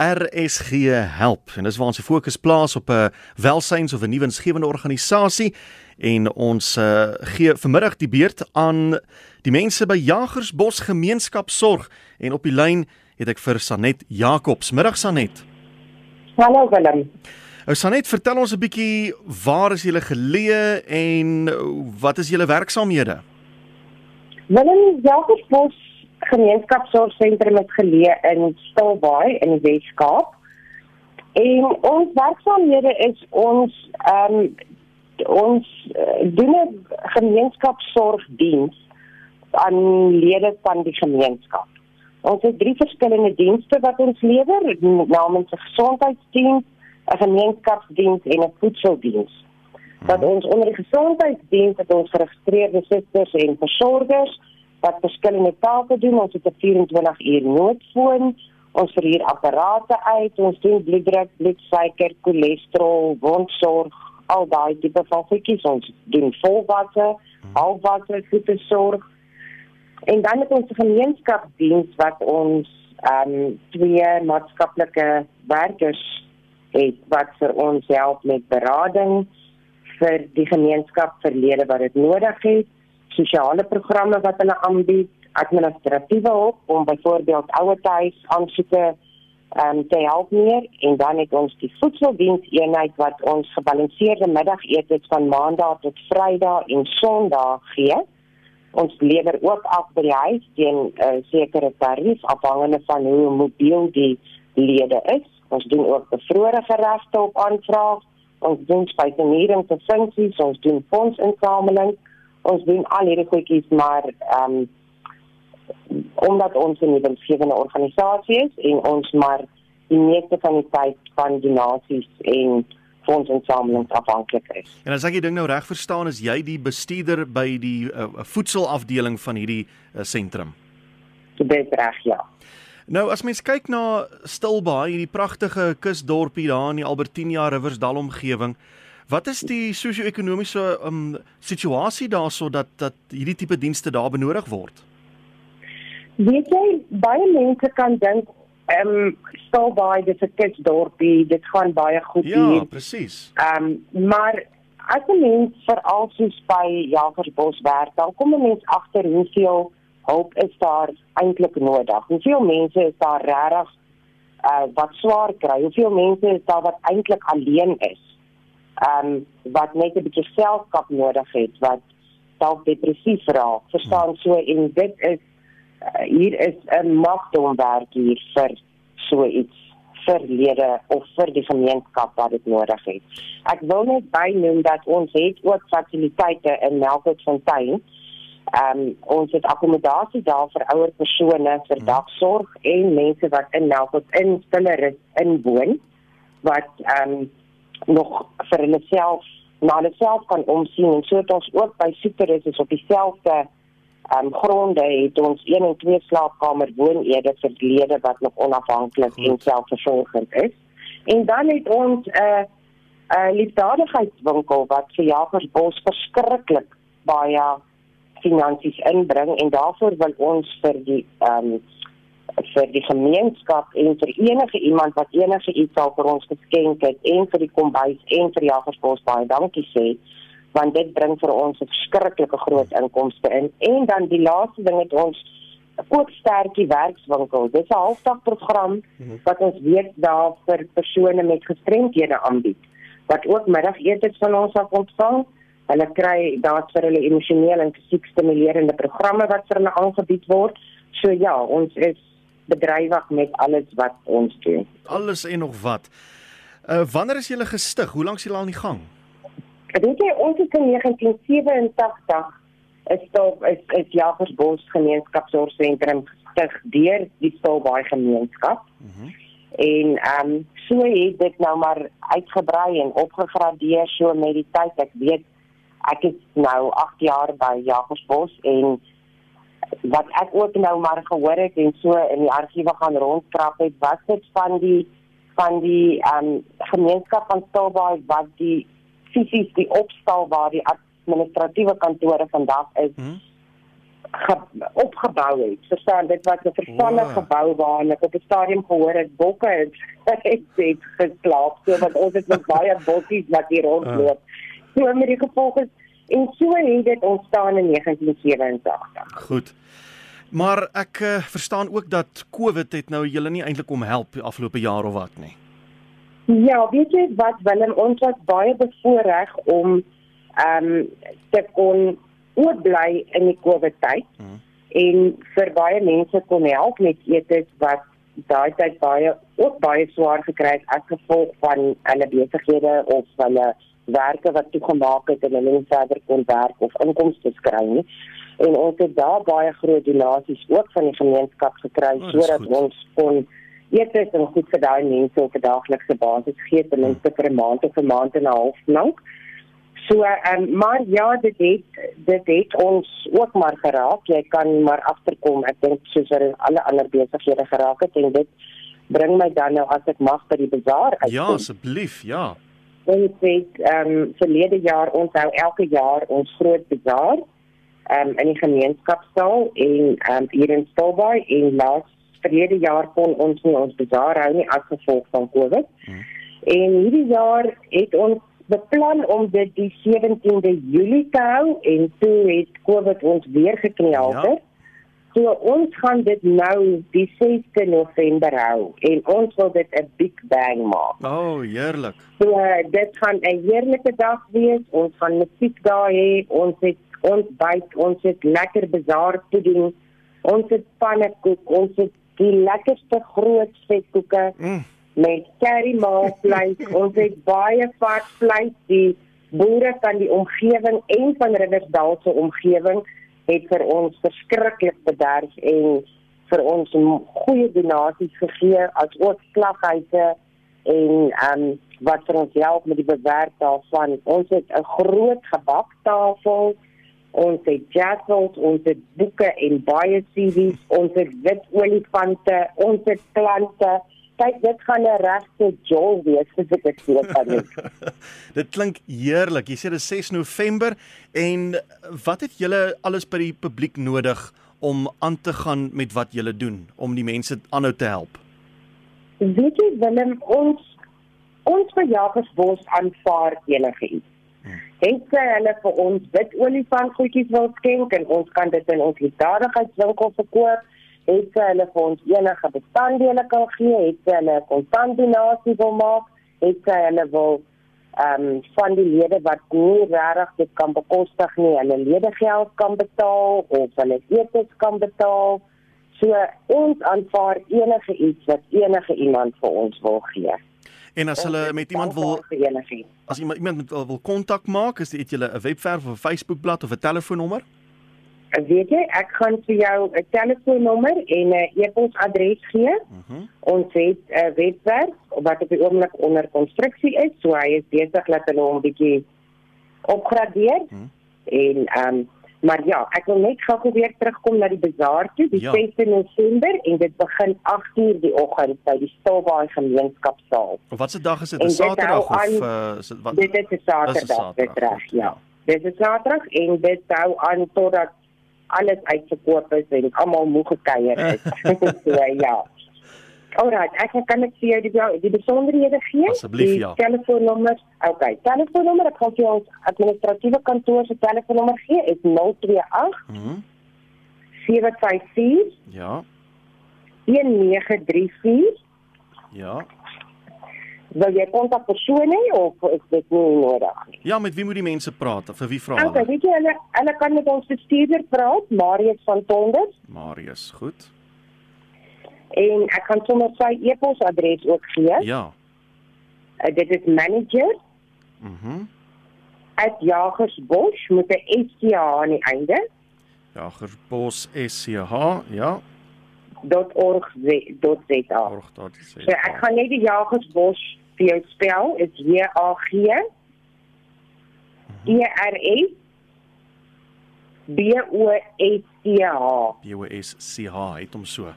RSG help en dis waar ons fokus plaas op 'n welsyns of 'n nuwe insgewende organisasie en ons uh, gee vanmiddag die beurt aan die mense by Jagersbos Gemeenskapsorg en op die lyn het ek vir Sanet Jacobs. Middag Sanet. Hallo Willem. Ou Sanet, vertel ons 'n bietjie waar is julle geleë en wat is julle werksaamhede? Willem, Jagersbos gemeenskapsorgsentrum is geleë in Stilbaai in die Weskaap. En ons werksaamhede is ons ehm um, ons uh, doen 'n gemeenskapsorgdiens aan lede van die gemeenskap. Ons het drie verskillende dienste wat ons lewer, namens 'n gesondheidsdiens, 'n gemeenskapsdiens en 'n voedseldiens. Wat ons onder die gesondheidsdiens het ons geregistreerde susters en versorgers wat verskillende take doen. Ons het 'n 24 uur noodfoon. Ons verhuur apparate uit. Ons doen bloeddruk, bloedsuiker, cholesterol, wondsorg, al daai tipe van goedjies. Ons doen volwasse, halfwasse voetesorg. En dan het ons 'n gemeenskapsdiens wat ons ehm um, twee maatskaplike werkers het wat vir ons help met berading vir die gemeenskap verlede wat dit nodig het sosiale programme wat hulle aanbied, administratiewe hulp om byvoorbeeld ouerhuis aansoeke um, te help meer en dan het ons die voedseldiens eenheid wat ons gebalanseerde middagete van maandag tot vrydag en sonderdag gee. Ons lewer ook af by die huis teen 'n uh, sekere tarief afhangende van hoe mobiel die lede is. Ons doen ook bevrore geregte op aanvraag. Ons doen vir funksies, ons doen fondsinsameling ons doen al hierdie goedjies maar ehm um, omdat ons 'n nuwensgewende organisasie is en ons maar die meeste van die tyd van donasies en fondsinsamelings afhanklik is. En as ek die ding nou reg verstaan is jy die bestuurder by die uh, voedselafdeling van hierdie uh, sentrum. Dit reg ja. Nou as mens kyk na Stilbaai, hierdie pragtige kusdorpie daar in die Albertina Riversdal omgewing, Wat is die sosio-ekonomiese um, situasie daarso dat dat hierdie tipe dienste daar benodig word? Weet jy baie mense kan dink ehm um, stel baie dis 'n kitsdorpie, dit gaan baie goed ja, hier. Ja, presies. Ehm um, maar as 'n mens veral soos by Jagersbos werk, dan kom 'n mens agter hoeveel hulp is daar eintlik nodig. Hoeveel mense is daar regtig uh wat swaar kry? Hoeveel mense is daar wat eintlik alleen is? Ehm um, wat net 'n bietjie selfkap nodig het wat dalk depressief raak. Verstaan so en dit is uh, hier is 'n magdom werk hier vir so iets vir lede of vir die gemeenskap wat dit nodig het. Ek wil net bynoem dat ons het ook fasiliteite in Melkfontein. Ehm um, ons het akkommodasie daar vir ouer persone vir hmm. dagsorg en mense wat in Melkfontein in stiller is in woon wat ehm um, nog vir hulle self na hulle self kan omsien en so het ons ook by Superus is op dieselfde ehm um, gronde het ons een en twee slaapkamer woonede vir lede wat nog onafhanklik en selfversorgend is. En dan het ons 'n uh, 'n uh, liefdadigheidswinkel wat vir Jagersbos verskriklik baie finansies inbring en daarvoor wil ons vir die ehm um, vir die gemeenskap en vir enige iemand wat enige iets al vir ons geskenk het en vir die kombuis en vir Jagersbos baie dankie sê want dit bring vir ons 'n verskriklike groot inkomste in. En dan die laaste ding het ons ook sterkie werkswinkel. Dis 'n halfdagprogram mhm. wat ons weet daar vir persone met gestremdhede aanbied wat ook middagete van ons af ontvang. Hulle kry daar's vir hulle emosionele en fisiek stimulerende programme wat vir hulle aangebied word. So ja ons is bedrywig met alles wat ons doen. Alles en nog wat. Uh wanneer is julle gestig? Hoe lank is julle al in die gang? Ek dink ons het in 1987 is daar is is Jagersbos gemeenskapsorgsentrum gestig deur die Stilbaai gemeenskap. Mm en ehm um, so het dit nou maar uitgebrei en opgegradeer so met die tyd. Ek weet ek is nou 8 jaar by Jagersbos en wat ek ook nou maar gehoor het en so in die argiewe gaan rondkrap het, was dit van die van die ehm um, gemeenskap van Stilbaai wat die fisies die opstal waar die administratiewe kantore vandag is. Hmm. opgebou het. Verstaan, dit was 'n vervalle wow. gebou waar ek op 'n stadium gehoor het bokke het het, het geslaap, so wat ons het met baie bokkies wat hier rondloop. Uh. So met die gevolg is en so het dit ontstaan in 1987. Goed. Maar ek uh, verstaan ook dat COVID het nou julle nie eintlik om help die afgelope jaar of wat nie. Ja, weet jy wat Willem ons was baie bevoorreg om ehm um, te kon oorbly in die COVID tyd. Hmm. En vir baie mense kon help met etes wat daai tyd baie ook baie swaar gekry het as gevolg van hulle besighede of hulle werke wat toegemaak het en hulle nie verder kon werk of inkomste kry nie. En ons het daar baie groot donasies ook van die gemeenskap gekry oh, sodat ons kon etes en goed vir daai mense op 'n daaglikse basis gee ten minste vir 'n maand of 'n maand en 'n half lank. So ehm um, maar ja, dit het dit het ons ook maar geraak. Jy kan maar agterkom. Ek dink soos vir alle ander besighede geraak het en dit bring my dan nou as ek mag by die bazaar uit. Ja, asseblief, ja. Ons het ehm um, verlede jaar ons hou elke jaar ons groot bazaar ehm um, in die gemeenskapsaal en ehm um, hier in Stilbaai en laas verlede jaar kon ons nie ons bazaar hou nie as gevolg van Covid. Hmm. En hierdie jaar het ons beplan om dit die 17de Julie te hou en toe het Covid ons weer gekneel het. Ja. So ons gaan dit nou die 6de November hou en ons wil dit 'n big bang maak. O, oh, heerlik. So uh, dit gaan 'n heerlike dag wees. Ons gaan musiek daar hê. Ons het ons byt, ons het lekker bazaar pudding. Ons het pannekoek, ons het die lekkerste groot vetkoeke. Mm met curry maal vleis. ons het baie vars vleis. Die boere van die omgewing en van Riversdal se omgewing het vir ons verskriklik bederf en vir ons goeie donasies gegee as ook slaghuise en ehm um, wat vir ons help met die bewerk daarvan. Ons het 'n groot gebaktafel. Ons het jazzels, ons het boeke en baie CD's, ons het wit olifante, ons het plante kyk dit gaan 'n regte jol wees vir dit so van dit. dit klink heerlik. Jy sê dit is 6 November en wat het julle alles by die publiek nodig om aan te gaan met wat julle doen om die mense aanhou te help? Weet jy Willem ons ons verjaardagsbos aanvaar enige iets. Hmm. Het sy hulle vir ons wit olifant goedjies wil skenk en ons kan dit in ons liefdadigheidswinkel verkoop het sy hulle vir ons enige bestanddele kan gee, het sy hulle 'n kontant donasie wil maak, het sy hulle wil ehm um, van die lede wat nie regtig dit kan bekostig nie, hulle ledegeld kan betaal of hulle etes kan betaal. So ons aanvaar enige iets wat enige iemand vir ons wil gee. En as hulle met iemand wil As iemand iemand wil kontak maak, is dit julle 'n webwerf of 'n Facebookblad of 'n telefoonnommer? Weet jy, ek gaan vir jou 'n telefoonnommer en 'n e-posadres gee. Uh mhm. -huh. Ons het 'n webwerf wat op die oomblik onder konstruksie is, so hy is besig dat hulle hom bietjie opgradeer. Uh mhm. -huh. En ehm um, maar ja, ek wil net gou weer terugkom na die bazaar toe, die ja. 6de November en dit begin 8:00 die oggend by die Stilbaai gemeenskapsaal. Wat se dag is dit? 'n Saterdag of uh, is dit wat Dit is 'n Saterdag, dit reg, ja. Dit is Saterdag en dit hou aan totdat alles uitverkoop is en almal moeg gekuier het. so ja. Alright, ek kan net vir jou die die besonderhede gee. Asseblief ja. Telefoonnommer. Okay, telefoonnommer, ek gaan vir jou administratiewe kantoor se telefoonnommer gee. Is 028 Mhm. 754 Ja. 1934 Ja. Wil jy kontak persoon hê of is dit nie nodig nie? Ja, met wie moet die mense praat? Vir wie vra hulle? Okay, weet jy hulle hulle kan met ons bestuurder praat, Marius van Tonders. Marius, goed. En ek kan sommer sy e-posadres ook gee. Ja. Uh, dit is manager. Mhm. Mm @jagersbos met 'n SCH aan die einde. Jagersbos SCH, ja .org.za. So ek gaan net die Jagersbos vir jou spel. Is J A G E R S B O S C H. B O S C H het hom so.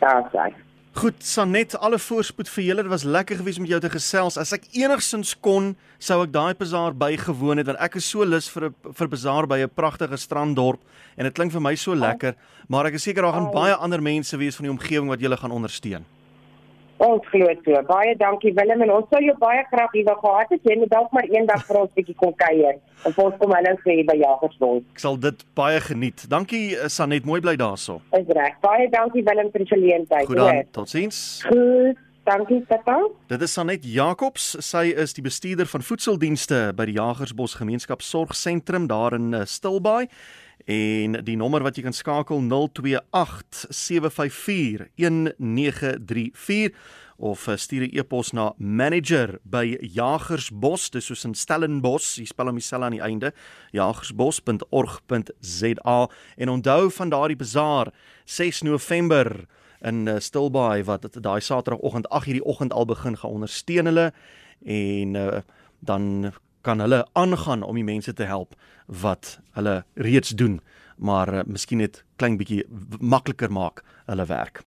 Daar's hy. Goed, Sanet, alle voorspoed vir julle. Dit was lekker gewees om jou te gesels. As ek enigsins kon, sou ek daai bazaar bygewoon het want ek is so lus vir 'n vir bazaar by 'n pragtige stranddorp en dit klink vir my so lekker, maar ek is seker daar gaan baie ander mense wees van die omgewing wat julle gaan ondersteun. Ons glo so. Baie dankie Willem en ons sou jou baie graag hier wou gehad het. Jy moet dalk maar eendag vir ons bietjie kom kuier. En ons kom hallo sê by Jagersdorp. Ek sal dit baie geniet. Dankie eh, Sanet, mooi bly daarso. Is reg. Baie dankie Willem vir die geleentheid. Goed dan, totsiens. Goed. Dankie Tata. Dit is Sanet Jacobs. Sy is die bestuurder van voedseldienste by die Jagersbos Gemeenskapsorgsentrum daar in eh, Stilbaai en die nommer wat jy kan skakel 028 754 1934 of eh, stuur 'n e-pos na manager by Jagersbos dis soos in Stellenbos jy spel hom dieselfde aan die einde jagersbos.org.za en onthou van daardie bazaar 6 November in uh, Stilbaai wat daai Saterdagoggend 8:00 die oggend al begin gaan ondersteun hulle en uh, dan kan hulle aangaan om die mense te help wat hulle reeds doen, maar uh, miskien net klein bietjie makliker maak hulle werk.